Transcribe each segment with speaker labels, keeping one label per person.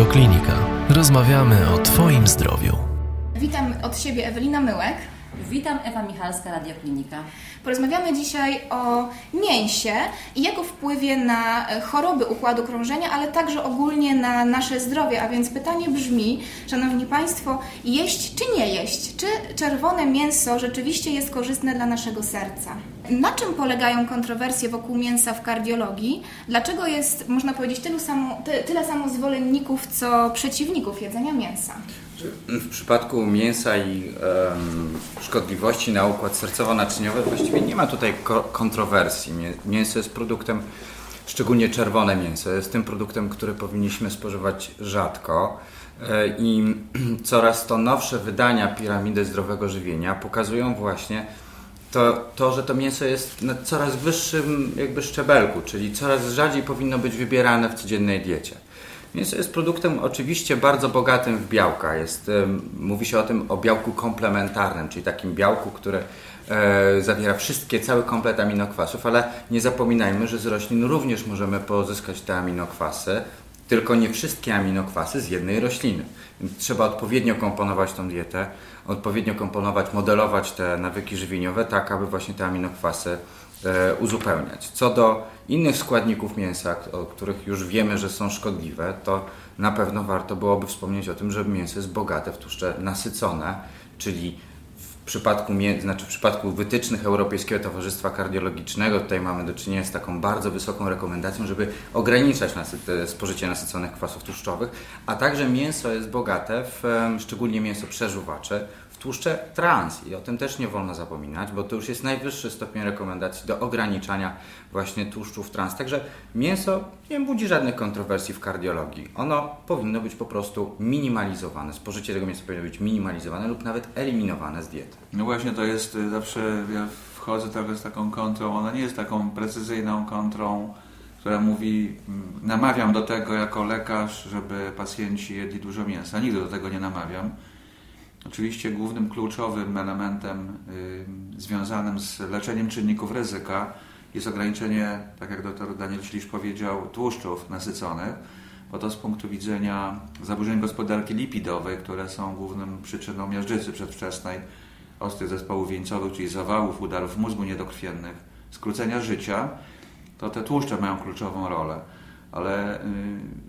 Speaker 1: Radioklinika. Rozmawiamy o Twoim zdrowiu.
Speaker 2: Witam od siebie Ewelina Myłek.
Speaker 3: Witam, Ewa Michalska, Radioklinika.
Speaker 2: Porozmawiamy dzisiaj o mięsie i jego wpływie na e, choroby układu krążenia, ale także ogólnie na nasze zdrowie. A więc pytanie brzmi, Szanowni Państwo, jeść czy nie jeść? Czy czerwone mięso rzeczywiście jest korzystne dla naszego serca? Na czym polegają kontrowersje wokół mięsa w kardiologii? Dlaczego jest, można powiedzieć, tylu samo, ty, tyle samo zwolenników, co przeciwników jedzenia mięsa?
Speaker 4: W przypadku mięsa i um, szkodliwości na układ sercowo-naczyniowy właściwie nie ma tutaj kontrowersji. Mięso jest produktem, szczególnie czerwone mięso, jest tym produktem, który powinniśmy spożywać rzadko. E, I coraz to nowsze wydania piramidy zdrowego żywienia pokazują właśnie to, to, że to mięso jest na coraz wyższym jakby szczebelku, czyli coraz rzadziej powinno być wybierane w codziennej diecie. Mięso jest produktem oczywiście bardzo bogatym w białka. Jest, mówi się o tym o białku komplementarnym, czyli takim białku, które e, zawiera wszystkie, cały komplet aminokwasów, ale nie zapominajmy, że z roślin również możemy pozyskać te aminokwasy, tylko nie wszystkie aminokwasy z jednej rośliny. Trzeba odpowiednio komponować tą dietę, odpowiednio komponować, modelować te nawyki żywieniowe, tak aby właśnie te aminokwasy uzupełniać. Co do innych składników mięsa, o których już wiemy, że są szkodliwe, to na pewno warto byłoby wspomnieć o tym, że mięso jest bogate w tłuszcze nasycone, czyli w przypadku, znaczy w przypadku wytycznych Europejskiego Towarzystwa Kardiologicznego tutaj mamy do czynienia z taką bardzo wysoką rekomendacją, żeby ograniczać spożycie nasyconych kwasów tłuszczowych, a także mięso jest bogate w szczególnie mięso przeżuwacze tłuszcze trans i o tym też nie wolno zapominać, bo to już jest najwyższy stopień rekomendacji do ograniczania właśnie tłuszczów trans. Także mięso nie budzi żadnych kontrowersji w kardiologii. Ono powinno być po prostu minimalizowane. Spożycie tego mięsa powinno być minimalizowane lub nawet eliminowane z diety.
Speaker 5: No właśnie to jest y, zawsze, ja wchodzę trochę z taką kontrą, ona nie jest taką precyzyjną kontrą, która mówi, mm, namawiam do tego jako lekarz, żeby pacjenci jedli dużo mięsa. Nigdy do tego nie namawiam Oczywiście głównym kluczowym elementem związanym z leczeniem czynników ryzyka jest ograniczenie, tak jak dr Daniel Ślisz powiedział, tłuszczów nasyconych, bo to z punktu widzenia zaburzeń gospodarki lipidowej, które są główną przyczyną miażdżycy przedwczesnej, ostrych zespołów wieńcowych, czyli zawałów, udarów mózgu niedokrwiennych, skrócenia życia, to te tłuszcze mają kluczową rolę ale y,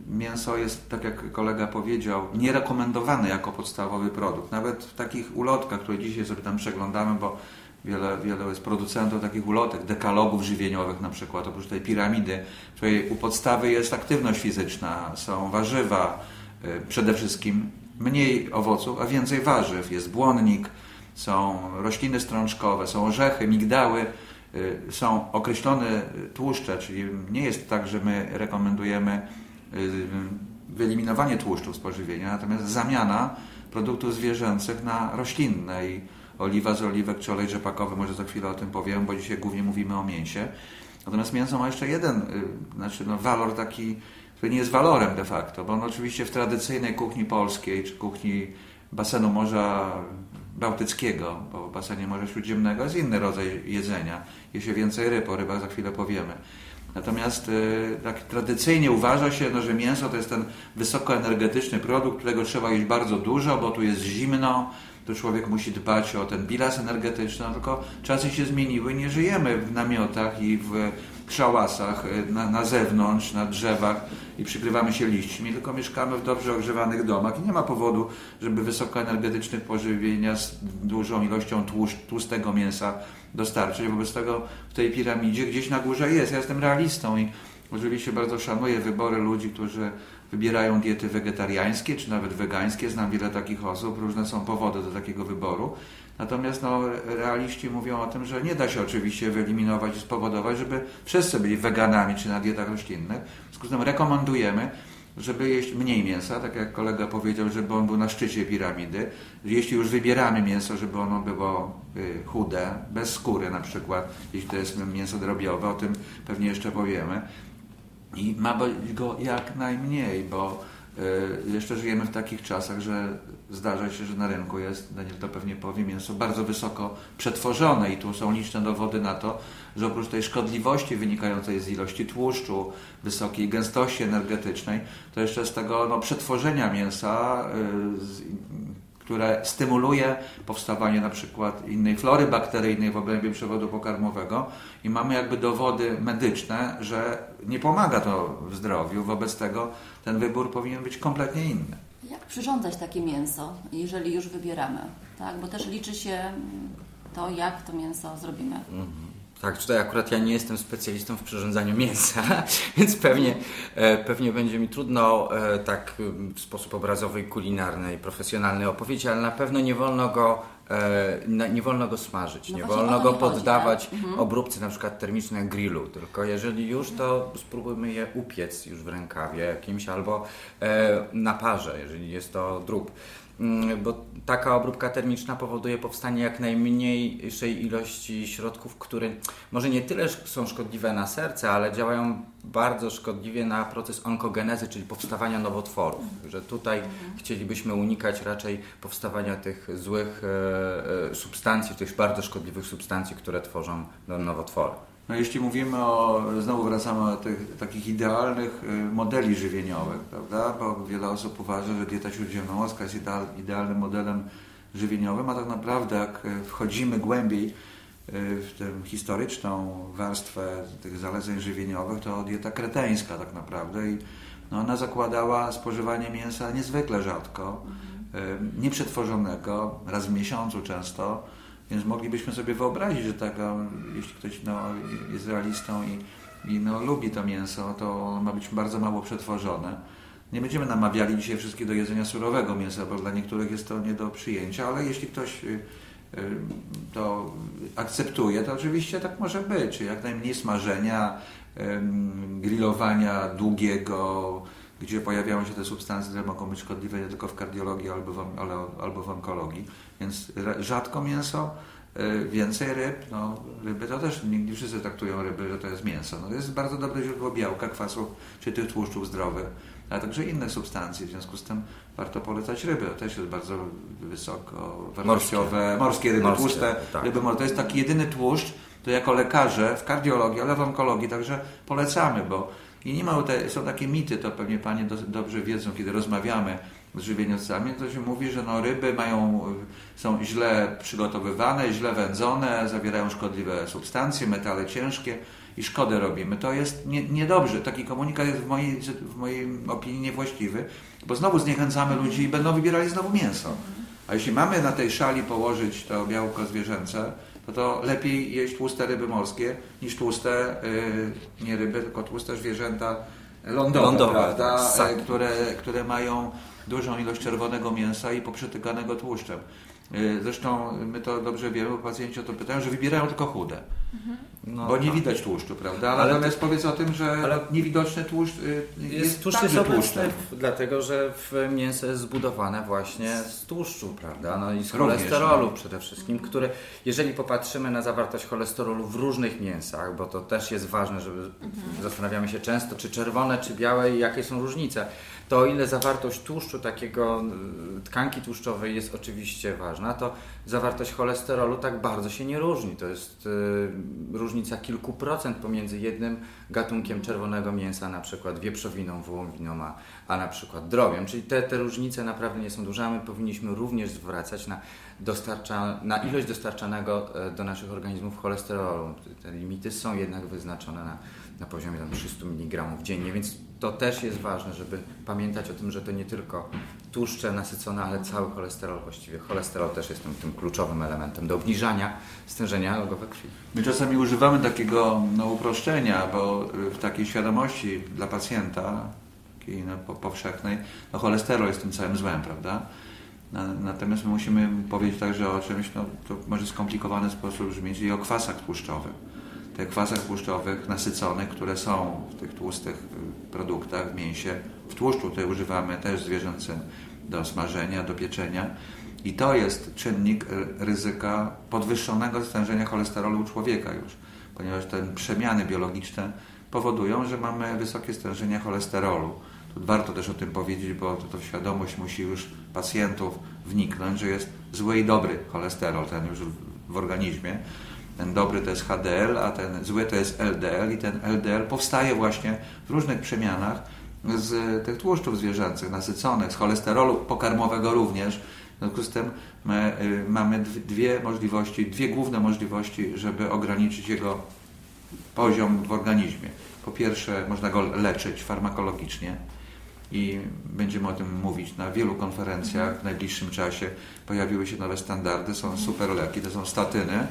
Speaker 5: mięso jest, tak jak kolega powiedział, nierekomendowane jako podstawowy produkt. Nawet w takich ulotkach, które dzisiaj sobie tam przeglądamy, bo wiele, wiele jest producentów takich ulotek, dekalogów żywieniowych na przykład, oprócz tej piramidy, której u podstawy jest aktywność fizyczna, są warzywa, y, przede wszystkim mniej owoców, a więcej warzyw. Jest błonnik, są rośliny strączkowe, są orzechy, migdały, są określone tłuszcze, czyli nie jest tak, że my rekomendujemy y, wyeliminowanie tłuszczów z pożywienia, natomiast zamiana produktów zwierzęcych na roślinne i oliwa z oliwek czy olej rzepakowy, może za chwilę o tym powiem, bo dzisiaj głównie mówimy o mięsie. Natomiast mięso ma jeszcze jeden y, znaczy no, walor taki, który nie jest walorem de facto, bo on oczywiście w tradycyjnej kuchni polskiej czy kuchni basenu Morza Bałtyckiego, bo w basenie Morza Śródziemnego jest inny rodzaj jedzenia. Je się więcej ryb, o rybach za chwilę powiemy. Natomiast y, tak tradycyjnie uważa się, no, że mięso to jest ten wysokoenergetyczny produkt, którego trzeba jeść bardzo dużo, bo tu jest zimno, to człowiek musi dbać o ten bilans energetyczny, no, tylko czasy się zmieniły, nie żyjemy w namiotach i w szałasach y, na, na zewnątrz, na drzewach i przykrywamy się liśćmi, tylko mieszkamy w dobrze ogrzewanych domach i nie ma powodu, żeby wysokoenergetycznych pożywienia z dużą ilością tłuszcz, tłustego mięsa dostarczyć. Wobec tego w tej piramidzie gdzieś na górze jest. Ja jestem realistą i oczywiście bardzo szanuję wybory ludzi, którzy wybierają diety wegetariańskie czy nawet wegańskie. Znam wiele takich osób, różne są powody do takiego wyboru. Natomiast no, realiści mówią o tym, że nie da się oczywiście wyeliminować i spowodować, żeby wszyscy byli weganami czy na dietach roślinnych. W związku z tym rekomendujemy, żeby jeść mniej mięsa, tak jak kolega powiedział, żeby on był na szczycie piramidy. Jeśli już wybieramy mięso, żeby ono było y, chude, bez skóry na przykład, jeśli to jest mięso drobiowe, o tym pewnie jeszcze powiemy. I ma być go jak najmniej, bo Jeszcze żyjemy w takich czasach, że zdarza się, że na rynku jest, Daniel to pewnie powie, mięso bardzo wysoko przetworzone i tu są liczne dowody na to, że oprócz tej szkodliwości wynikającej z ilości tłuszczu, wysokiej gęstości energetycznej, to jeszcze z tego no, przetworzenia mięsa, z, które stymuluje powstawanie na przykład innej flory bakteryjnej w obrębie przewodu pokarmowego i mamy jakby dowody medyczne, że nie pomaga to w zdrowiu, wobec tego ten wybór powinien być kompletnie inny.
Speaker 3: Jak przyrządzać takie mięso, jeżeli już wybieramy? Tak? Bo też liczy się to, jak to mięso zrobimy.
Speaker 4: Tak, tutaj akurat ja nie jestem specjalistą w przyrządzaniu mięsa, więc pewnie, e, pewnie będzie mi trudno e, tak w sposób obrazowy kulinarny i profesjonalny opowiedzieć, ale na pewno nie wolno go, e, nie wolno go smażyć,
Speaker 3: No
Speaker 4: nie wolno go
Speaker 3: chodzi,
Speaker 4: poddawać
Speaker 3: tak? Mhm.
Speaker 4: obróbce na przykład termicznej grillu, tylko jeżeli już to spróbujmy je upiec już w rękawie jakimś albo na parze, jeżeli jest to drób. Mm, Bo taka obróbka termiczna powoduje powstanie jak najmniejszej ilości środków, które może nie tyle są szkodliwe na serce, ale działają bardzo szkodliwie na proces onkogenezy, czyli powstawania nowotworów. Że tutaj chcielibyśmy unikać raczej powstawania tych złych e, e, substancji, tych bardzo szkodliwych substancji, które tworzą no, nowotwory.
Speaker 5: No jeśli mówimy o, znowu wracamy do tych takich idealnych y, modeli żywieniowych, prawda? Bo wiele osób uważa, że dieta śródziemnomorska jest ideal, idealnym modelem żywieniowym, a tak naprawdę jak y, wchodzimy głębiej y, w tę historyczną warstwę tych zaleceń żywieniowych, to dieta kreteńska tak naprawdę i no ona zakładała spożywanie mięsa niezwykle rzadko, y, nieprzetworzonego, raz w miesiącu często, więc moglibyśmy sobie wyobrazić, że taka, jeśli ktoś no, jest realistą i, i no, lubi to mięso, to ma być bardzo mało przetworzone. Nie będziemy namawiali dzisiaj wszystkich do jedzenia surowego mięsa, bo dla niektórych jest to nie do przyjęcia, ale jeśli ktoś y, y, to akceptuje, to oczywiście tak może być. Jak najmniej smażenia, grillowania długiego, gdzie pojawiają się te substancje, które mogą być szkodliwe nie tylko w kardiologii, albo w, ale, albo w onkologii. Więc rzadko mięso, y, więcej ryb. No, ryby to też nie, nie wszyscy traktują ryby, że to jest mięso. No, to jest bardzo dobre źródło białka, kwasów czy tych tłuszczów zdrowych, ale także innych substancji. W związku z tym warto polecać ryby. To też jest bardzo wysoko wartościowe. Morskie, ryby
Speaker 4: Morskie,
Speaker 5: tłuste.
Speaker 4: tak.
Speaker 5: Ryby to jest taki jedyny tłuszcz, to jako lekarze w kardiologii, ale w onkologii także polecamy, bo i nie ma są takie mity, to pewnie Panie do, dobrze wiedzą, kiedy rozmawiamy z żywieniowcami, to się mówi, że no, ryby mają, są źle przygotowywane, źle wędzone, zawierają szkodliwe substancje, metale ciężkie i szkodę robimy. To jest nie, niedobrze. Taki komunikat jest w mojej, w mojej opinii niewłaściwy, bo znowu zniechęcamy ludzi i będą wybierali znowu mięso. A jeśli mamy na tej szali położyć to białko zwierzęce, to to lepiej jeść tłuste ryby morskie niż tłuste, y, nie ryby, tylko tłuste zwierzęta lądowe,
Speaker 4: Lądowe,
Speaker 5: prawda?
Speaker 4: ssak.
Speaker 5: E, które, które mają dużą ilość czerwonego mięsa i poprzetykanego tłuszczem. Y, Zresztą my to dobrze wiemy, bo pacjenci o to pytają, że wybierają tylko chude,
Speaker 4: No,
Speaker 5: bo nie
Speaker 4: tak.
Speaker 5: widać tłuszczu, prawda?
Speaker 4: Ale
Speaker 5: Natomiast powiedz o tym, że
Speaker 4: ale-
Speaker 5: niewidoczny tłuszcz y, jest,
Speaker 4: Jest tłuszcz jest obecny, dlatego że w mięso jest zbudowane właśnie z tłuszczu, prawda? No i z
Speaker 5: Również,
Speaker 4: cholesterolu
Speaker 5: no.
Speaker 4: przede wszystkim, który, jeżeli popatrzymy na zawartość cholesterolu w różnych mięsach, bo to też jest ważne, żeby zastanawiamy się często, czy czerwone, czy białe i jakie są różnice, to o ile zawartość tłuszczu, takiego y, tkanki tłuszczowej jest oczywiście ważna, to zawartość cholesterolu tak bardzo się nie różni. To jest y, różnica kilku procent pomiędzy jednym gatunkiem czerwonego mięsa, na przykład wieprzowiną, wołowiną, a, a na przykład drobiem. Czyli te, te różnice naprawdę nie są duże, a my powinniśmy również zwracać na, dostarcza, na ilość dostarczanego e, do naszych organizmów cholesterolu. Te limity są jednak wyznaczone na, na poziomie tam 300 mg dziennie, więc to też jest ważne, żeby pamiętać o tym, że to nie tylko tłuszcze nasycone, ale cały cholesterol właściwie. Cholesterol też jest tym, tym kluczowym elementem do obniżania stężenia we krwi.
Speaker 5: My czasami używamy takiego no, uproszczenia, bo y, w takiej świadomości dla pacjenta, takiej no, po, powszechnej, no, cholesterol jest tym całym złem, prawda? Na, natomiast my musimy powiedzieć także o czymś, no, to może skomplikowany sposób brzmieć, czyli o kwasach tłuszczowych. Tych kwasach tłuszczowych nasyconych, które są w tych tłustych y, produktach, w mięsie, w tłuszczu tutaj używamy też zwierzęcym do smażenia, do pieczenia. I to jest czynnik y, ryzyka podwyższonego stężenia cholesterolu u człowieka już, ponieważ te przemiany biologiczne powodują, że mamy wysokie stężenie cholesterolu. Tu warto też o tym powiedzieć, bo to, to świadomość musi już pacjentów wniknąć, że jest zły i dobry cholesterol, ten już w organizmie. Ten dobry to jest HDL, a ten zły to jest LDL i ten LDL powstaje właśnie w różnych przemianach z tych tłuszczów zwierzęcych nasyconych, z cholesterolu pokarmowego również. W związku z tym my, y, mamy dwie możliwości, dwie główne możliwości, żeby ograniczyć jego poziom w organizmie. Po pierwsze, można go leczyć farmakologicznie i będziemy o tym mówić na wielu konferencjach w najbliższym czasie. Pojawiły się nowe standardy, są super leki, to są statyny.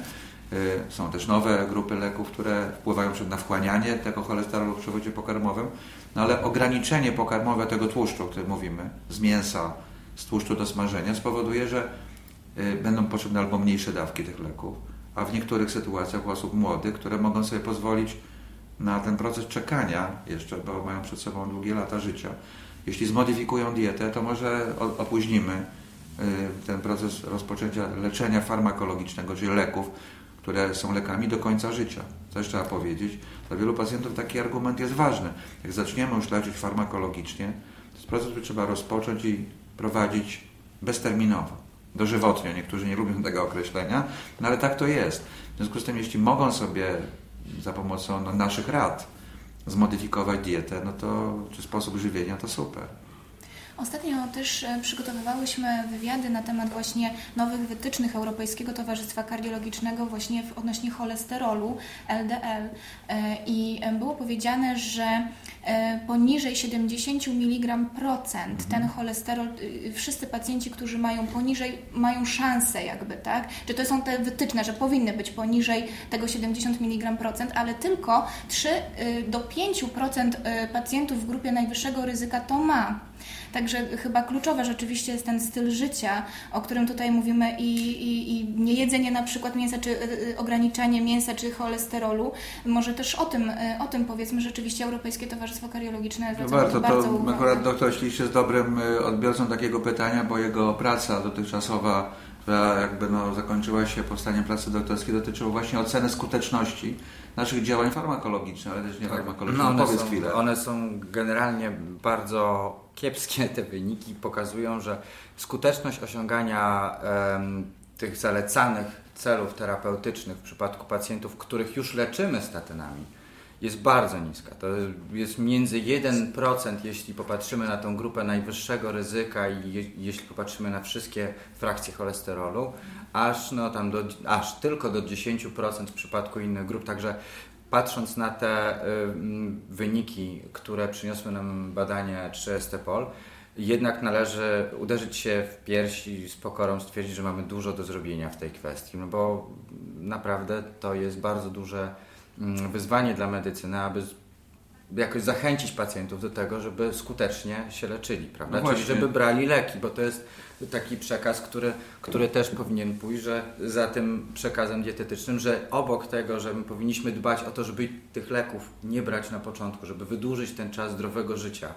Speaker 5: Y, są też nowe grupy leków, które wpływają na wchłanianie tego cholesterolu w przewodzie pokarmowym, no ale ograniczenie pokarmowe tego tłuszczu, o którym mówimy, z mięsa, z tłuszczu do smażenia, spowoduje, że y, będą potrzebne albo mniejsze dawki tych leków, a w niektórych sytuacjach u osób młodych, które mogą sobie pozwolić na ten proces czekania jeszcze, bo mają przed sobą długie lata życia. Jeśli zmodyfikują dietę, to może opóźnimy y, ten proces rozpoczęcia leczenia farmakologicznego, czyli leków, które są lekami do końca życia. Coś trzeba powiedzieć. Dla wielu pacjentów taki argument jest ważny. Jak zaczniemy już leczyć farmakologicznie, to jest proces, który trzeba rozpocząć i prowadzić bezterminowo, dożywotnio. Niektórzy nie lubią tego określenia, no ale tak to jest. W związku z tym, jeśli mogą sobie za pomocą no, naszych rad zmodyfikować dietę, no to czy sposób żywienia, to super.
Speaker 2: Ostatnio też e, przygotowywałyśmy wywiady na temat właśnie nowych wytycznych Europejskiego Towarzystwa Kardiologicznego właśnie w odnośnie cholesterolu LDL e, i e, było powiedziane, że poniżej 70 mg procent ten cholesterol, wszyscy pacjenci, którzy mają poniżej, mają szansę jakby, tak? Czy to są te wytyczne, że powinny być poniżej tego 70 mg procent, ale tylko 3 do 5% pacjentów w grupie najwyższego ryzyka to ma. Także chyba kluczowe rzeczywiście jest ten styl życia, o którym tutaj mówimy i, i, i niejedzenie na przykład mięsa, czy y, ograniczanie mięsa, czy cholesterolu. Może też o tym, y, o tym powiedzmy rzeczywiście Europejskie Towarzystwo Kardiologiczne zwraca
Speaker 5: no warto,
Speaker 2: bardzo
Speaker 5: to
Speaker 2: uwagę.
Speaker 5: Akurat doktor Ślisz jest dobrym odbiorcą takiego pytania, bo jego praca dotychczasowa która jakby no, zakończyła się powstaniem pracy doktorskiej, dotyczyła właśnie oceny skuteczności naszych działań farmakologicznych, ale też nie tak. farmakologicznych.
Speaker 4: No, one, są, one są generalnie bardzo kiepskie te wyniki pokazują, że skuteczność osiągania tych zalecanych celów terapeutycznych w przypadku pacjentów, których już leczymy statynami, jest bardzo niska. To jest między 1%, jeśli popatrzymy na tą grupę najwyższego ryzyka i je, jeśli popatrzymy na wszystkie frakcje cholesterolu, aż, no, tam do, aż tylko do 10% w przypadku innych grup. Także patrząc na te wyniki, które przyniosły nam badania 3ST-POL, jednak należy uderzyć się w piersi z pokorą, stwierdzić, że mamy dużo do zrobienia w tej kwestii, no bo naprawdę to jest bardzo duże wyzwanie dla medycyny, aby jakoś zachęcić pacjentów do tego, żeby skutecznie się leczyli, prawda? No Czyli żeby brali leki, bo to jest taki przekaz, który, który też powinien pójść, że za tym przekazem dietetycznym, że obok tego, że my powinniśmy dbać o to, żeby tych leków nie brać na początku, żeby wydłużyć ten czas zdrowego życia,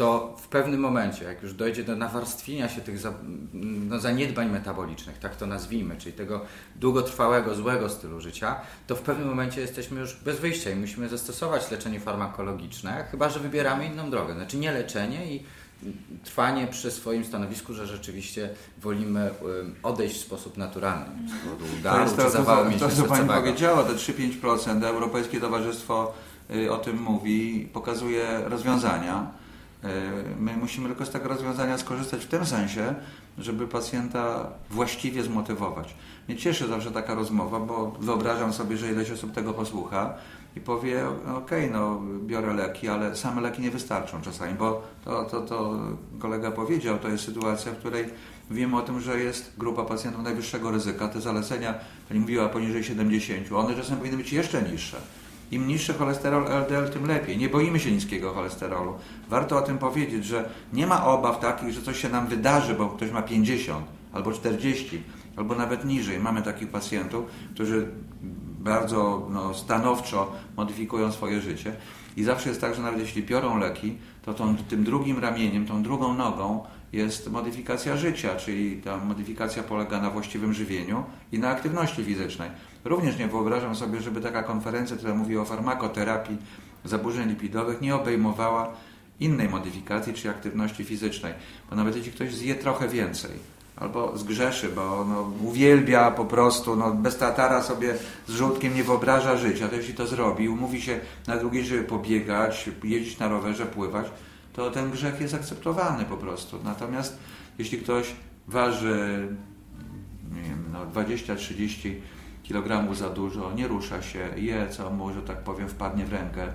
Speaker 4: to w pewnym momencie, jak już dojdzie do nawarstwienia się tych za, no, zaniedbań metabolicznych, tak to nazwijmy, czyli tego długotrwałego, złego stylu życia, to w pewnym momencie jesteśmy już bez wyjścia i musimy zastosować leczenie farmakologiczne, chyba że wybieramy inną drogę. Znaczy nie leczenie i trwanie przy swoim stanowisku, że rzeczywiście wolimy odejść w sposób naturalny z powodu udaru
Speaker 5: to, czy zawału To, to co Pani powiedziała, te 3-5%, Europejskie Towarzystwo y, o tym mówi, pokazuje rozwiązania. E, my musimy tylko z tego rozwiązania skorzystać w tym sensie, żeby pacjenta właściwie zmotywować. Mnie cieszy zawsze taka rozmowa, bo wyobrażam sobie, że ileś osób tego posłucha i powie, ok, no biorę leki, ale same leki nie wystarczą czasami, bo to, to, to kolega powiedział, to jest sytuacja, w której wiemy o tym, że jest grupa pacjentów najwyższego ryzyka, te zalecenia, pani mówiła poniżej 70, one czasem powinny być jeszcze niższe. Im niższy cholesterol LDL, tym lepiej. Nie boimy się niskiego cholesterolu. Warto o tym powiedzieć, że nie ma obaw takich, że coś się nam wydarzy, bo ktoś ma 50 albo 40, albo nawet niżej. Mamy takich pacjentów, którzy bardzo no, stanowczo modyfikują swoje życie. I zawsze jest tak, że nawet jeśli biorą leki, to tą, tym drugim ramieniem, tą drugą nogą jest modyfikacja życia, czyli ta modyfikacja polega na właściwym żywieniu i na aktywności fizycznej. Również nie wyobrażam sobie, żeby taka konferencja, która mówi o farmakoterapii zaburzeń lipidowych, nie obejmowała innej modyfikacji czy aktywności fizycznej. Bo nawet jeśli ktoś zje trochę więcej, albo zgrzeszy, bo no, uwielbia po prostu, no, bez tatara sobie z żółtkiem nie wyobraża życia, to jeśli to zrobi, umówi się na drugi, żeby pobiegać, jeździć na rowerze, pływać, to ten grzech jest akceptowany po prostu. Natomiast jeśli ktoś waży nie wiem, no 20-30 kg za dużo, nie rusza się, je co mu, że tak powiem, wpadnie w rękę,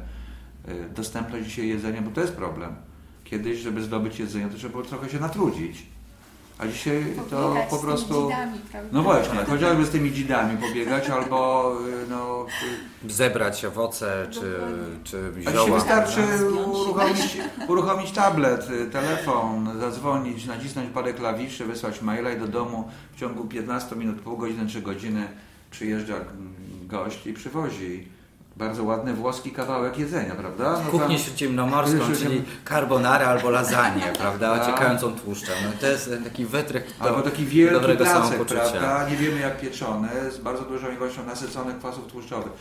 Speaker 5: y, dostępność dzisiaj jedzenia, bo to jest problem. Kiedyś, żeby zdobyć jedzenie, to trzeba było trochę się natrudzić. A dzisiaj to po
Speaker 2: z tymi
Speaker 5: prostu.
Speaker 2: dzidami?
Speaker 5: No właśnie, chociażby z tymi dzidami pobiegać, albo y, no. y,
Speaker 4: Zebrać owoce czy, czy
Speaker 5: A dzisiaj
Speaker 4: zioła.
Speaker 5: wystarczy uruchomić, uruchomić tablet, y, telefon, zadzwonić, nacisnąć parę klawiszy, wysłać maila i do domu w ciągu 15 minut, pół godziny, 3 godziny przyjeżdża gość i przywozi bardzo ładny włoski kawałek jedzenia, prawda? No
Speaker 4: Kuchnię
Speaker 5: tam-
Speaker 4: śródziemnomorską,
Speaker 5: Śródziem-
Speaker 4: czyli carbonara albo lasagne, prawda?
Speaker 5: Tak.
Speaker 4: Ociekającą tłuszczem. No to jest taki wytrych do
Speaker 5: Albo taki wielki
Speaker 4: dobrego
Speaker 5: placek, prawda? Nie wiemy jak pieczony, z bardzo dużą ilością nasyconych kwasów tłuszczowych.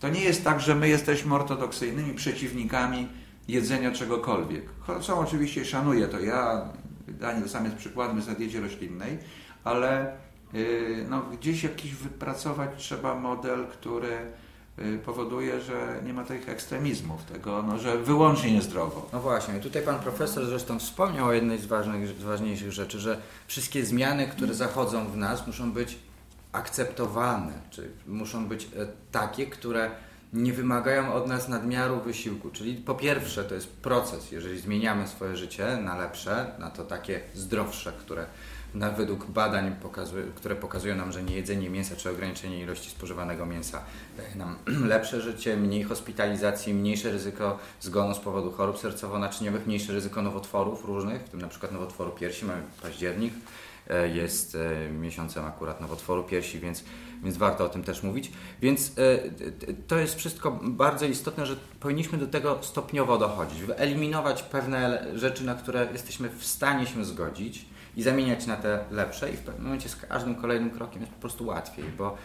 Speaker 5: To nie jest tak, że my jesteśmy ortodoksyjnymi przeciwnikami jedzenia czegokolwiek. Są oczywiście, szanuję to ja, Daniel sam jest przykładem, na diecie roślinnej, ale yy, no, gdzieś jakiś wypracować trzeba model, który powoduje, że nie ma tych ekstremizmów, tego, no, że wyłącznie niezdrowo.
Speaker 4: No właśnie, tutaj pan profesor zresztą wspomniał o jednej z, ważnych, z ważniejszych rzeczy, że wszystkie zmiany, które zachodzą w nas, muszą być akceptowane, czy muszą być e, takie, które nie wymagają od nas nadmiaru wysiłku. Czyli po pierwsze to jest proces, jeżeli zmieniamy swoje życie na lepsze, na to takie zdrowsze, które na, według badań, pokazuje, które pokazują nam, że niejedzenie mięsa czy ograniczenie ilości spożywanego mięsa daje nam lepsze życie, mniej hospitalizacji, mniejsze ryzyko zgonu z powodu chorób sercowo-naczyniowych, mniejsze ryzyko nowotworów różnych, w tym na przykład nowotworu piersi, mamy październik, e, jest e, miesiącem akurat nowotworu piersi, więc, więc warto o tym też mówić. Więc e, to jest wszystko bardzo istotne, że powinniśmy do tego stopniowo dochodzić, wyeliminować pewne rzeczy, na które jesteśmy w stanie się zgodzić i zamieniać na te lepsze i w pewnym momencie z każdym kolejnym krokiem jest po prostu łatwiej, bo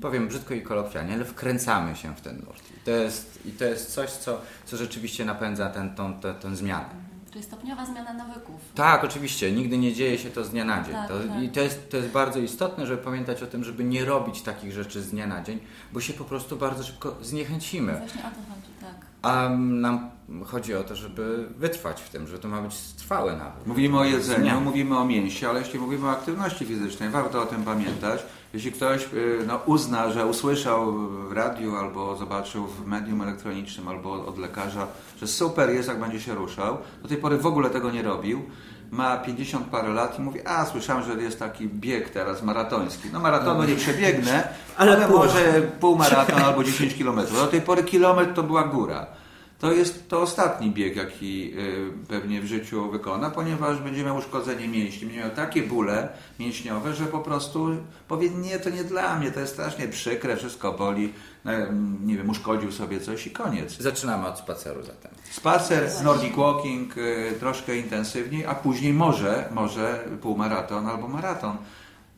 Speaker 4: powiem brzydko i kolokwialnie, ale wkręcamy się w ten nurt. I to jest, i to jest coś, co, co rzeczywiście napędza ten, tą, tę, tę zmianę.
Speaker 3: Czyli stopniowa zmiana nawyków.
Speaker 4: Tak, oczywiście, nigdy nie dzieje się to z dnia na dzień.
Speaker 3: Tak,
Speaker 4: to,
Speaker 3: tak.
Speaker 4: I to jest, to jest bardzo istotne, żeby pamiętać o tym, żeby nie robić takich rzeczy z dnia na dzień, bo się po prostu bardzo szybko zniechęcimy.
Speaker 3: Właśnie o to chodzi, tak.
Speaker 4: A nam chodzi o to, żeby wytrwać w tym, że to ma być trwałe nawyk.
Speaker 5: Mówimy o jedzeniu,
Speaker 4: Zmiana.
Speaker 5: mówimy o mięsie, ale jeśli mówimy o aktywności fizycznej, warto o tym pamiętać. Jeśli ktoś y, no, uzna, że usłyszał w radiu albo zobaczył w medium elektronicznym albo od lekarza, że super jest, jak będzie się ruszał, do tej pory w ogóle tego nie robił, ma 50 parę lat i mówi, a słyszałem, że jest taki bieg teraz maratoński. No maratonu nie przebiegnę, ale,
Speaker 4: Ale pół.
Speaker 5: może półmaraton albo 10 kilometrów. Do tej pory kilometr to była góra. To jest to ostatni bieg, jaki y, pewnie w życiu wykona, ponieważ będzie miał uszkodzenie mięśni, będzie miał takie bóle mięśniowe, że po prostu powie, nie, to nie dla mnie, to jest strasznie przykre, wszystko boli, no, nie wiem, uszkodził sobie coś i koniec.
Speaker 4: Zaczynamy od spaceru zatem.
Speaker 5: Spacer, Nordic Walking y, troszkę intensywniej, a później może, może półmaraton albo maraton.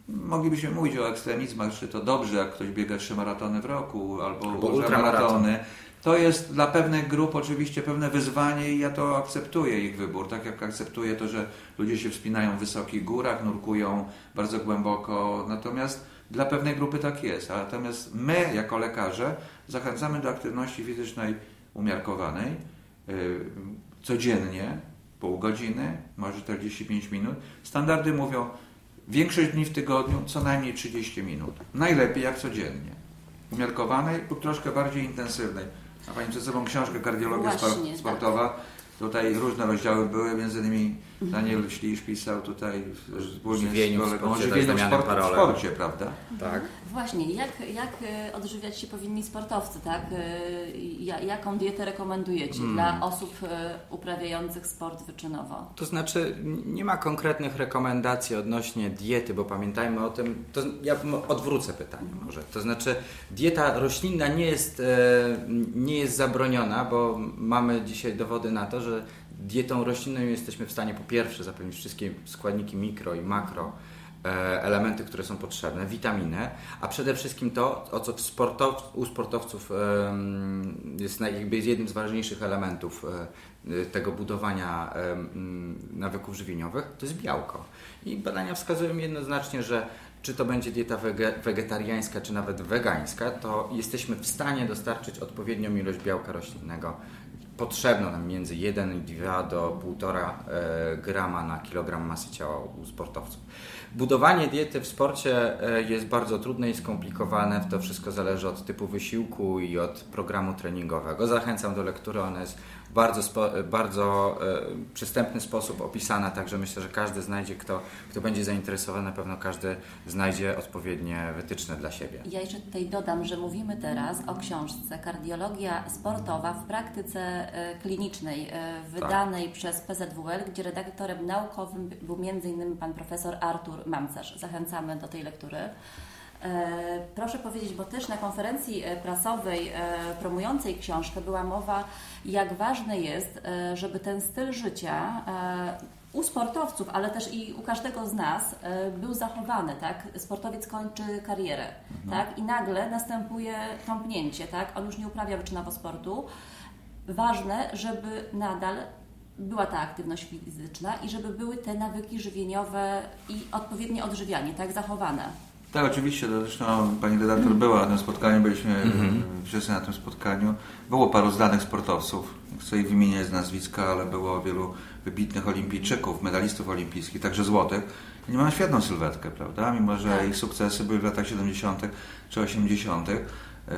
Speaker 5: Moglibyśmy mówić o ekstremizmach, czy to dobrze, jak ktoś biega trzy maratony w roku, albo,
Speaker 4: Albo
Speaker 5: ultramaratony. To jest dla pewnych grup oczywiście pewne wyzwanie i ja to akceptuję ich wybór. Tak jak akceptuję to, że ludzie się wspinają w wysokich górach, nurkują bardzo głęboko. Natomiast dla pewnej grupy tak jest. Natomiast my, jako lekarze, zachęcamy do aktywności fizycznej umiarkowanej, yy, codziennie, pół godziny, może 45 minut. Standardy mówią większość dni w tygodniu, co najmniej 30 minut. Najlepiej jak codziennie. Umiarkowanej lub troszkę bardziej intensywnej. Ma Pani przed sobą książkę Kardiologia
Speaker 3: Właśnie, tak.
Speaker 5: sportowa. Tutaj różne rozdziały były, między innymi Daniel Ślisz pisał tutaj wspólnie
Speaker 4: Żywieniu w
Speaker 5: z kolegą o żywieniu w, sport, w sporcie, prawda?
Speaker 4: Tak.
Speaker 3: Właśnie, jak, jak e, odżywiać się powinni sportowcy, tak? E, ja- Jaką dietę rekomendujecie
Speaker 4: Hmm.
Speaker 3: dla osób e, uprawiających sport wyczynowo?
Speaker 4: To znaczy, nie ma konkretnych rekomendacji odnośnie diety, bo pamiętajmy o tym, to ja odwrócę pytanie może. To znaczy, dieta roślinna nie jest, nie jest zabroniona, bo mamy dzisiaj dowody na to, że dietą roślinną jesteśmy w stanie po pierwsze zapewnić wszystkie składniki mikro i makro e, elementy, które są potrzebne, witaminy, a przede wszystkim to, o co sportow, u sportowców jest jakby jednym z ważniejszych elementów e, tego budowania nawyków żywieniowych, to jest białko. I badania wskazują jednoznacznie, że czy to będzie dieta wege- wegetariańska, czy nawet wegańska, to jesteśmy w stanie dostarczyć odpowiednią ilość białka roślinnego potrzebną nam między 1 i 2 do 1,5 e, grama na kilogram masy ciała u sportowców. Budowanie diety w sporcie e, jest bardzo trudne i skomplikowane. To wszystko zależy od typu wysiłku i od programu treningowego. Zachęcam do lektury, ona jest bardzo, spo, bardzo e, przystępny sposób opisana, także myślę, że każdy znajdzie, kto, kto będzie zainteresowany, na pewno każdy znajdzie odpowiednie wytyczne dla siebie.
Speaker 3: Ja jeszcze tutaj dodam, że mówimy teraz o książce Kardiologia sportowa w praktyce e, klinicznej e, wydanej przez PZWL, gdzie redaktorem naukowym był m.in. pan profesor Artur Mamcerz. Zachęcamy do tej lektury. E, Proszę powiedzieć, bo też na konferencji e, prasowej e, promującej książkę była mowa, jak ważne jest, żeby ten styl życia u sportowców, ale też i u każdego z nas był zachowany, tak? Sportowiec kończy karierę, tak? I nagle następuje tąpnięcie, tak? On już nie uprawia wyczynowo sportu. Ważne, żeby nadal była ta aktywność fizyczna i żeby były te nawyki żywieniowe i odpowiednie odżywianie, tak? Zachowane.
Speaker 5: Tak, oczywiście. Zresztą pani redaktor była na tym spotkaniu, byliśmy mm wszyscy na tym spotkaniu. Było paru znanych sportowców. Nie chcę ich wymieniać z nazwiska, ale było wielu wybitnych olimpijczyków, medalistów olimpijskich, także złotych. I mają świetną sylwetkę, prawda? Mimo, że
Speaker 3: Tak.
Speaker 5: ich sukcesy były w latach 70. czy 80. Yy,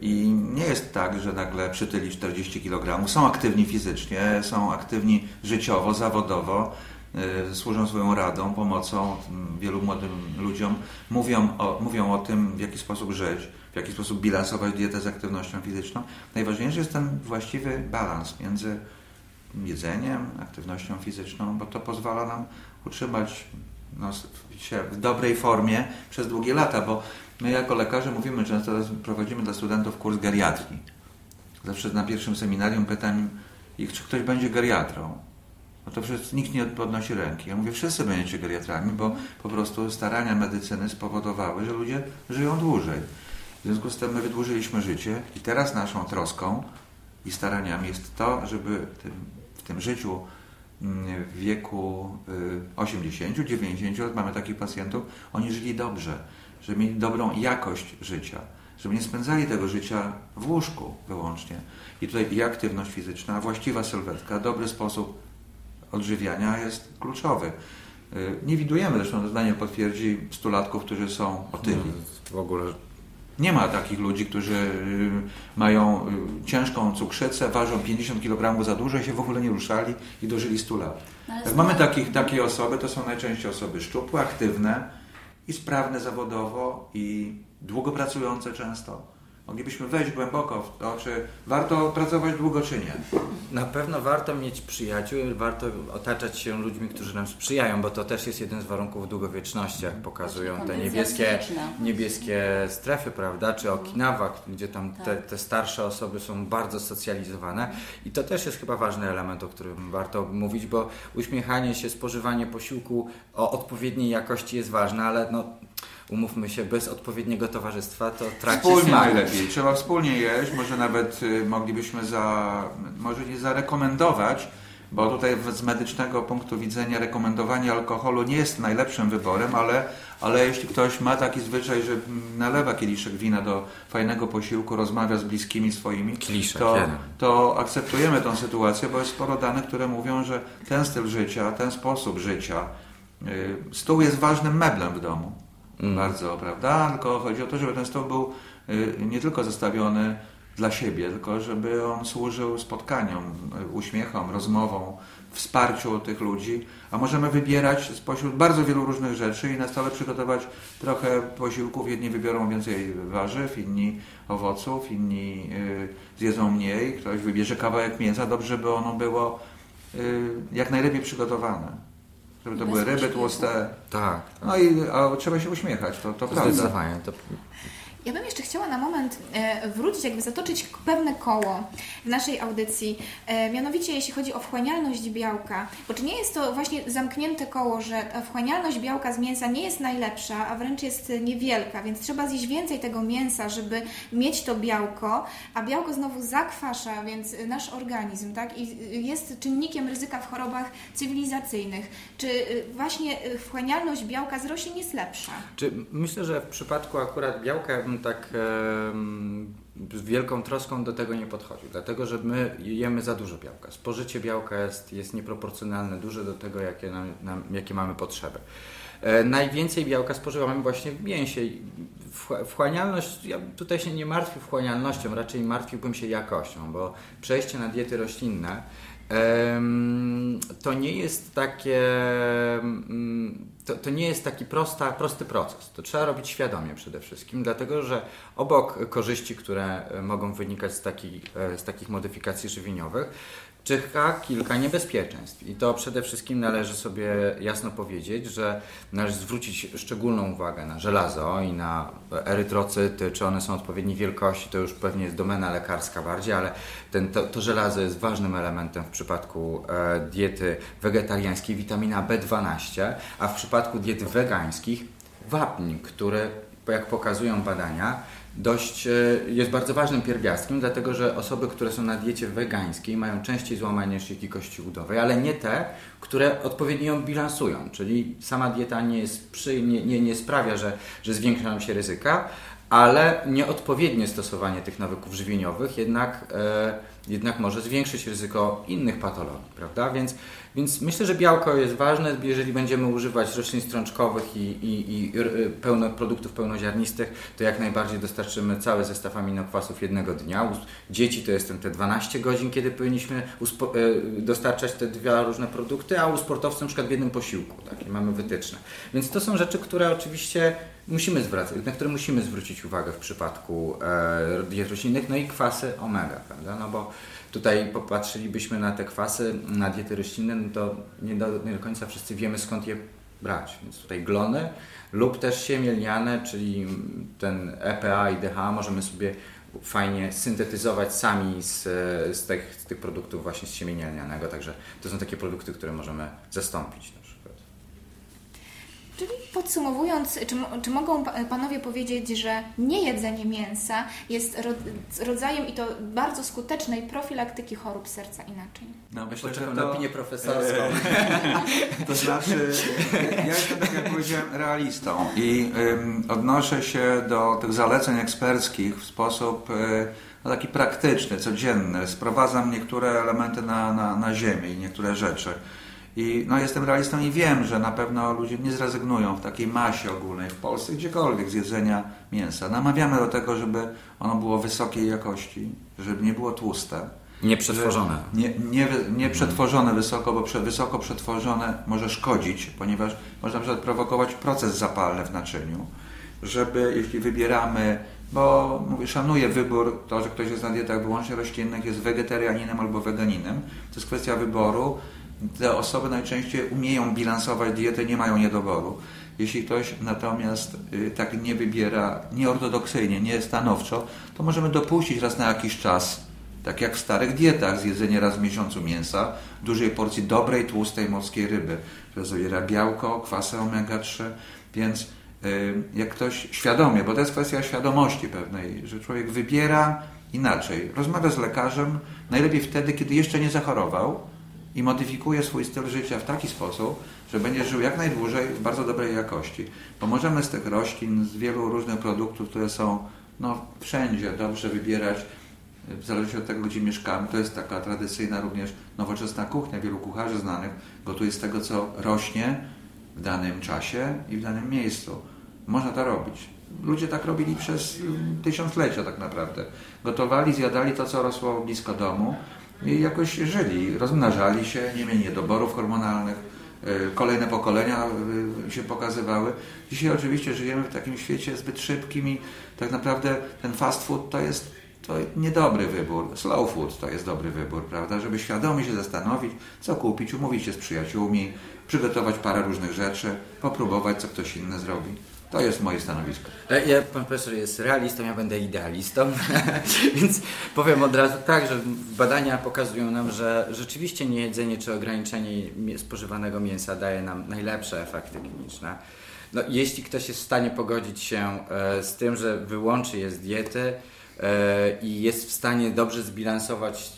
Speaker 5: I nie jest tak, że nagle przytyli 40 kg. Są aktywni fizycznie, są aktywni życiowo, zawodowo, służą swoją radą, pomocą mm, wielu młodym ludziom. Mówią o, mówią o tym, w jaki sposób żyć, w jaki sposób bilansować dietę z aktywnością fizyczną. Najważniejszy jest ten właściwy balans między jedzeniem, aktywnością fizyczną, bo to pozwala nam utrzymać no, się w dobrej formie przez długie lata, bo my jako lekarze mówimy często, prowadzimy dla studentów kurs geriatrii. Zawsze na pierwszym seminarium pytam ich, czy ktoś będzie geriatrą. No to przecież nikt nie podnosi ręki. Ja mówię, wszyscy będziecie geriatrami, bo po prostu starania medycyny spowodowały, że ludzie żyją dłużej. W związku z tym my wydłużyliśmy życie i teraz naszą troską i staraniami jest to, żeby w tym życiu mm, w wieku y, 80, 90 lat mamy takich pacjentów, oni żyli dobrze, żeby mieli dobrą jakość życia, żeby nie spędzali tego życia w łóżku wyłącznie. I tutaj i aktywność fizyczna, właściwa sylwetka, dobry sposób odżywiania jest kluczowy. Y, Nie widujemy, zresztą to zdanie potwierdzi stulatków, którzy są otyli.
Speaker 4: W ogóle
Speaker 5: Nie ma takich ludzi, którzy y, mają y, ciężką cukrzycę, ważą 50 kg za dużo i się w ogóle nie ruszali i dożyli 100 lat.
Speaker 3: No
Speaker 5: Jak mamy takich, takie osoby, to są najczęściej osoby szczupłe, aktywne i sprawne zawodowo i długo pracujące często. Moglibyśmy wejść głęboko w to, czy warto pracować długo, czy nie.
Speaker 4: Na pewno warto mieć przyjaciół, warto otaczać się ludźmi, którzy nam sprzyjają, bo to też jest jeden z warunków długowieczności, jak pokazują te
Speaker 3: Kondycja
Speaker 4: niebieskie, niebieskie strefy, prawda, czy Okinawa, gdzie tam te,
Speaker 3: Tak.
Speaker 4: te starsze osoby są bardzo socjalizowane. I to też jest chyba ważny element, o którym warto mówić, bo uśmiechanie się, spożywanie posiłku o odpowiedniej jakości jest ważne, ale no, umówmy się, bez odpowiedniego towarzystwa to traci
Speaker 5: Wspólnie
Speaker 4: smak.
Speaker 5: najlepiej. Trzeba wspólnie jeść. Może nawet y, moglibyśmy za, może nie zarekomendować, bo tutaj z medycznego punktu widzenia rekomendowanie alkoholu nie jest najlepszym wyborem, ale, ale jeśli ktoś ma taki zwyczaj, że nalewa kieliszek wina do fajnego posiłku, rozmawia z bliskimi swoimi,
Speaker 4: Kieliszek,
Speaker 5: to,
Speaker 4: jeden.
Speaker 5: to akceptujemy tą sytuację, bo jest sporo danych, które mówią, że ten styl życia, ten sposób życia, y, stół jest ważnym meblem w domu. Bardzo, prawda? Tylko chodzi o to, żeby ten stół był y, nie tylko zastawiony dla siebie, tylko żeby on służył spotkaniom, y, uśmiechom, rozmowom, wsparciu tych ludzi, a możemy wybierać spośród bardzo wielu różnych rzeczy i na stole przygotować trochę posiłków. Jedni wybiorą więcej warzyw, inni owoców, inni y, zjedzą mniej, ktoś wybierze kawałek mięsa, dobrze, żeby ono było jak najlepiej przygotowane. Żeby to
Speaker 3: Bez
Speaker 5: były ryby tłuste,
Speaker 4: Tak,
Speaker 5: no i a trzeba się uśmiechać, to, to prawda.
Speaker 4: zdecydowanie. To
Speaker 2: Ja bym jeszcze chciała na moment e, wrócić, jakby zatoczyć pewne koło w naszej audycji, e, mianowicie jeśli chodzi o wchłanialność białka, bo czy nie jest to właśnie zamknięte koło, że wchłanialność białka z mięsa nie jest najlepsza, a wręcz jest niewielka, więc trzeba zjeść więcej tego mięsa, żeby mieć to białko, a białko znowu zakwasza, więc nasz organizm, tak, i jest czynnikiem ryzyka w chorobach cywilizacyjnych. Czy właśnie wchłanialność białka z roślin jest lepsza?
Speaker 4: Czy myślę, że w przypadku akurat białka bym tak z wielką troską do tego nie podchodził, dlatego że my jemy za dużo białka. Spożycie białka jest, jest nieproporcjonalne, duże do tego, jakie, nam, nam, jakie mamy potrzeby. E, najwięcej białka spożywamy właśnie w mięsie. Wchłanialność, ja tutaj się nie martwię wchłanialnością, raczej martwiłbym się jakością, bo przejście na diety roślinne to nie jest takie to, to nie jest taki prosta, prosty proces. To trzeba robić świadomie przede wszystkim, dlatego że obok korzyści, które mogą wynikać z, takich, z takich modyfikacji żywieniowych, czyha kilka niebezpieczeństw. I to przede wszystkim należy sobie jasno powiedzieć, że należy zwrócić szczególną uwagę na żelazo i na erytrocyty, czy one są odpowiedniej wielkości, to już pewnie jest domena lekarska bardziej, ale ten, to, to żelazo jest ważnym elementem w przypadku e, diety wegetariańskiej, witamina B12, a w przypadku diety wegańskich wapń, który, jak pokazują badania, dość e, jest bardzo ważnym pierwiastkiem, dlatego że osoby, które są na diecie wegańskiej mają częściej złamanie szyjki kości udowej, ale nie te, które odpowiednio ją bilansują, czyli sama dieta nie, jest przy, nie, nie, nie sprawia, że, że zwiększa nam się ryzyka, ale nieodpowiednie stosowanie tych nawyków żywieniowych jednak, e, jednak może zwiększyć ryzyko innych patologii, prawda? Więc więc myślę, że białko jest ważne, jeżeli będziemy używać roślin strączkowych i, i, i pełno, produktów pełnoziarnistych, to jak najbardziej dostarczymy cały zestaw aminokwasów jednego dnia. Dzieci to jest te 12 godzin, kiedy powinniśmy e, dostarczać te dwa różne produkty, a u sportowców na przykład w jednym posiłku. Takie mamy wytyczne. Więc to są rzeczy, które oczywiście musimy zwracać, na które musimy zwrócić uwagę w przypadku e, diet roślinnych, no i kwasy omega, prawda? No bo tutaj popatrzylibyśmy na te kwasy, na diety roślinne, no to nie do, nie do końca wszyscy wiemy skąd je brać. Więc tutaj glony lub też siemię czyli ten EPA i DHA możemy sobie fajnie syntetyzować sami z, z, tych, z tych produktów właśnie z siemienia lnianego, także to są takie produkty, które możemy zastąpić.
Speaker 2: Czyli podsumowując, czy, czy mogą Panowie powiedzieć, że niejedzenie mięsa jest rodzajem i to bardzo skutecznej profilaktyki chorób serca i naczyń?
Speaker 4: No, myślę, że to... opinię profesorską.
Speaker 5: to znaczy, ja jestem, tak jak powiedziałem, realistą i um, odnoszę się do tych zaleceń eksperckich w sposób y, no, taki praktyczny, codzienny. Sprowadzam niektóre elementy na, na, na ziemię i niektóre rzeczy. I no, jestem realistą i wiem, że na pewno ludzie nie zrezygnują w takiej masie ogólnej w Polsce, gdziekolwiek z jedzenia mięsa. Namawiamy do tego, żeby ono było wysokiej jakości, żeby nie było tłuste.
Speaker 4: Nie przetworzone.
Speaker 5: Nie, nie, nie przetworzone wysoko, bo prze, wysoko przetworzone może szkodzić, ponieważ można na przykład prowokować proces zapalny w naczyniu. Żeby, jeśli wybieramy, bo mówię, szanuję wybór, to, że ktoś jest na dietach wyłącznie roślinnych, jest wegetarianinem albo weganinem, to jest kwestia wyboru te osoby najczęściej umieją bilansować dietę, nie mają niedoboru. Jeśli ktoś natomiast y, tak nie wybiera nieortodoksyjnie, nie stanowczo, to możemy dopuścić raz na jakiś czas, tak jak w starych dietach, zjedzenie raz w miesiącu mięsa, dużej porcji dobrej, tłustej morskiej ryby, która zawiera białko, kwasy omega-3, więc y, jak ktoś świadomie, bo to jest kwestia świadomości pewnej, że człowiek wybiera inaczej, rozmawia z lekarzem, najlepiej wtedy, kiedy jeszcze nie zachorował, i modyfikuje swój styl życia w taki sposób, że będzie żył jak najdłużej w bardzo dobrej jakości. Bo możemy z tych roślin, z wielu różnych produktów, które są no, wszędzie dobrze wybierać, w zależności od tego, gdzie mieszkamy. To jest taka tradycyjna również nowoczesna kuchnia. Wielu kucharzy znanych gotuje z tego, co rośnie w danym czasie i w danym miejscu. Można to robić. Ludzie tak robili przez tysiąclecia tak naprawdę. Gotowali, zjadali to, co rosło blisko domu, jakoś żyli, rozmnażali się, nie mieli niedoborów hormonalnych, e, kolejne pokolenia e, się pokazywały. Dzisiaj oczywiście żyjemy w takim świecie zbyt szybkim i tak naprawdę ten fast food to jest to niedobry wybór. Slow food to jest dobry wybór, prawda? Żeby świadomie się zastanowić, co kupić, umówić się z przyjaciółmi, przygotować parę różnych rzeczy, popróbować, co ktoś inny zrobi. To jest moje stanowisko.
Speaker 4: E, Ja, pan profesor jest realistą, ja będę idealistą, więc powiem od razu tak, że badania pokazują nam, że rzeczywiście niejedzenie czy ograniczenie spożywanego mięsa daje nam najlepsze efekty kliniczne. No, jeśli ktoś jest w stanie pogodzić się e, z tym, że wyłączy je z diety e, i jest w stanie dobrze zbilansować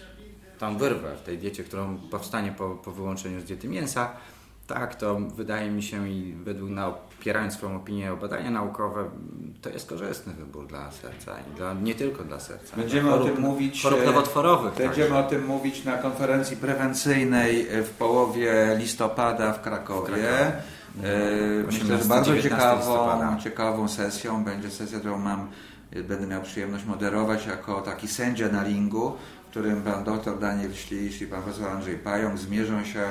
Speaker 4: tą wyrwę w tej diecie, którą powstanie po, po wyłączeniu z diety mięsa, tak, to wydaje mi się i według nauk, opierając swoją opinię o badania naukowe, to jest korzystny wybór dla serca i dla, nie tylko dla serca.
Speaker 5: Będziemy
Speaker 4: Chorób-
Speaker 5: o tym mówić.
Speaker 4: Chorób
Speaker 5: e,
Speaker 4: nowotworowych.
Speaker 5: Będziemy
Speaker 4: także.
Speaker 5: o tym mówić na konferencji prewencyjnej e, w połowie listopada w Krakowie.
Speaker 4: W Krakowie.
Speaker 5: E, Myślę, że
Speaker 4: 18-19
Speaker 5: bardzo ciekawą, ciekawą sesją. Będzie sesja, którą mam, będę miał przyjemność moderować jako taki sędzia na ringu, w którym pan dr Daniel Ślisz i pan profesor Andrzej Pająk zmierzą się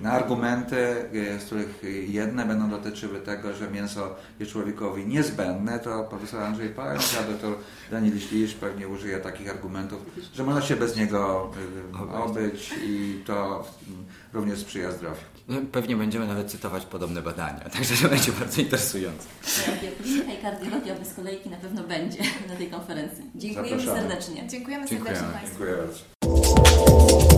Speaker 5: na argumenty, e, z których jedne będą dotyczyły tego, że mięso jest człowiekowi niezbędne, to profesor Andrzej Pająk, a doktor Daniel Ślisz pewnie użyje takich argumentów, że można się bez niego e, obyć i to mm, również sprzyja zdrowiu.
Speaker 4: No, Pewnie będziemy nawet cytować podobne badania, także to będzie bardzo interesujące.
Speaker 3: Radioklinika i kardiologia bez kolejki na pewno będzie na tej konferencji. Dziękujemy
Speaker 5: Zapraszamy.
Speaker 3: serdecznie.
Speaker 2: Dziękujemy
Speaker 4: Dziękujemy.
Speaker 2: serdecznie Państwu.
Speaker 5: Dziękuję bardzo.